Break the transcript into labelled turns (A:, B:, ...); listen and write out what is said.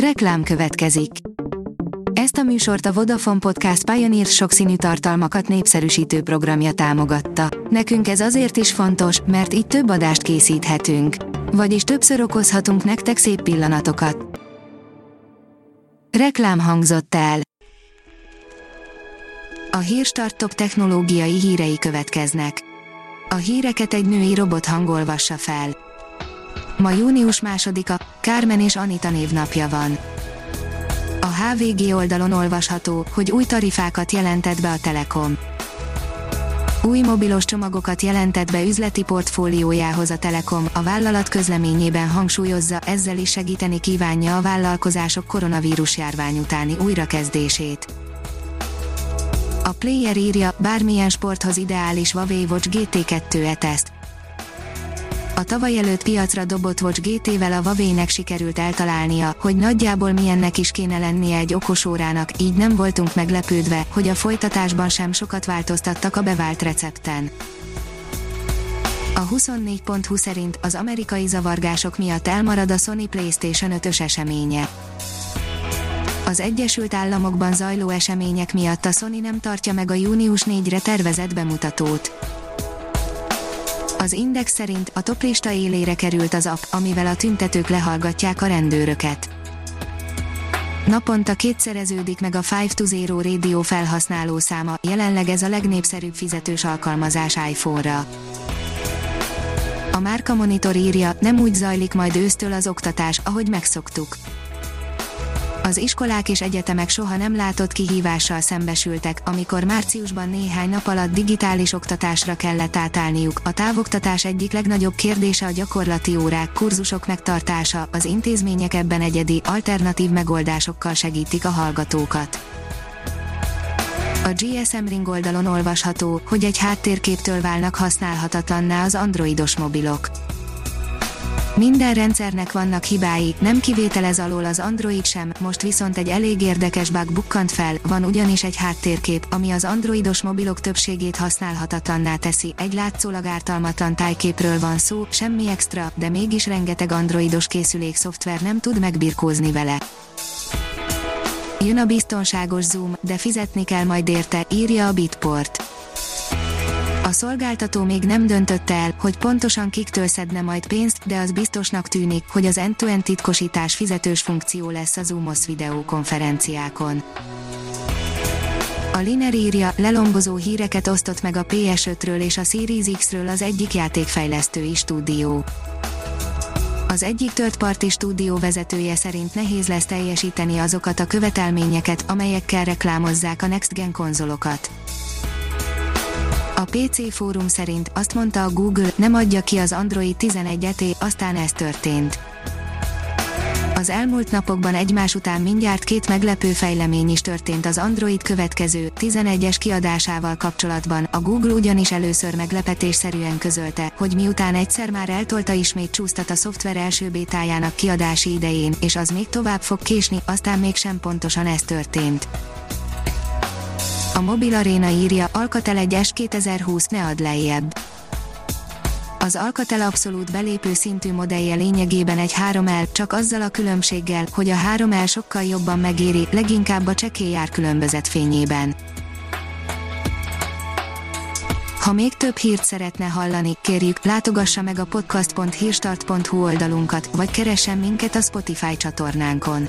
A: Reklám következik. Ezt a műsort a Vodafone Podcast Pioneer sokszínű tartalmakat népszerűsítő programja támogatta. Nekünk ez azért is fontos, mert így több adást készíthetünk. Vagyis többször okozhatunk nektek szép pillanatokat. Reklám hangzott el. A Hírstart top technológiai hírei következnek. A híreket egy női robot hangolvassa fel. Ma június másodika, Kármen és Anita névnapja van. A HVG oldalon olvasható, hogy új tarifákat jelentett be a Telekom. Új mobilos csomagokat jelentett be üzleti portfóliójához a Telekom, a vállalat közleményében hangsúlyozza, ezzel is segíteni kívánja a vállalkozások koronavírus járvány utáni újrakezdését. A player írja, bármilyen sporthoz ideális Huawei Watch GT2 e-teszt. A tavaly előtt piacra dobott Watch GT-vel a Huawei-nek sikerült eltalálnia, hogy nagyjából milyennek is kéne lennie egy okosórának, így nem voltunk meglepődve, hogy a folytatásban sem sokat változtattak a bevált recepten. A 24.20 szerint az amerikai zavargások miatt elmarad a Sony PlayStation 5-ös eseménye. Az Egyesült Államokban zajló események miatt a Sony nem tartja meg a június 4-re tervezett bemutatót. Az Index szerint a toplista élére került az app, amivel a tüntetők lehallgatják a rendőröket. Naponta kétszereződik meg a 5 to 0 rádió felhasználó száma, jelenleg ez a legnépszerűbb fizetős alkalmazás iPhone-ra. A Márka Monitor írja, nem úgy zajlik majd ősztől az oktatás, ahogy megszoktuk az iskolák és egyetemek soha nem látott kihívással szembesültek, amikor márciusban néhány nap alatt digitális oktatásra kellett átállniuk. A távoktatás egyik legnagyobb kérdése a gyakorlati órák, kurzusok megtartása, az intézmények ebben egyedi, alternatív megoldásokkal segítik a hallgatókat. A GSM Ring oldalon olvasható, hogy egy háttérképtől válnak használhatatlanná az androidos mobilok minden rendszernek vannak hibái, nem kivételez alól az Android sem, most viszont egy elég érdekes bug bukkant fel, van ugyanis egy háttérkép, ami az androidos mobilok többségét használhatatlanná teszi, egy látszólag ártalmatlan tájképről van szó, semmi extra, de mégis rengeteg androidos készülék szoftver nem tud megbirkózni vele. Jön a biztonságos zoom, de fizetni kell majd érte, írja a Bitport a szolgáltató még nem döntötte el, hogy pontosan kiktől szedne majd pénzt, de az biztosnak tűnik, hogy az end-to-end titkosítás fizetős funkció lesz a Zoomos videókonferenciákon. A Liner írja, lelombozó híreket osztott meg a PS5-ről és a Series X-ről az egyik játékfejlesztői stúdió. Az egyik tört parti stúdió vezetője szerint nehéz lesz teljesíteni azokat a követelményeket, amelyekkel reklámozzák a Next Gen konzolokat. A PC fórum szerint azt mondta a Google, nem adja ki az Android 11-et, aztán ez történt. Az elmúlt napokban egymás után mindjárt két meglepő fejlemény is történt az Android következő, 11-es kiadásával kapcsolatban. A Google ugyanis először meglepetésszerűen közölte, hogy miután egyszer már eltolta ismét csúsztat a szoftver első bétájának kiadási idején, és az még tovább fog késni, aztán mégsem pontosan ez történt. A Mobil Arena írja, Alcatel egy S2020 ne ad lejjebb. Az Alcatel abszolút belépő szintű modellje lényegében egy 3L, csak azzal a különbséggel, hogy a 3L sokkal jobban megéri, leginkább a csekély különbözet fényében. Ha még több hírt szeretne hallani, kérjük, látogassa meg a podcast.hírstart.hu oldalunkat, vagy keressen minket a Spotify csatornánkon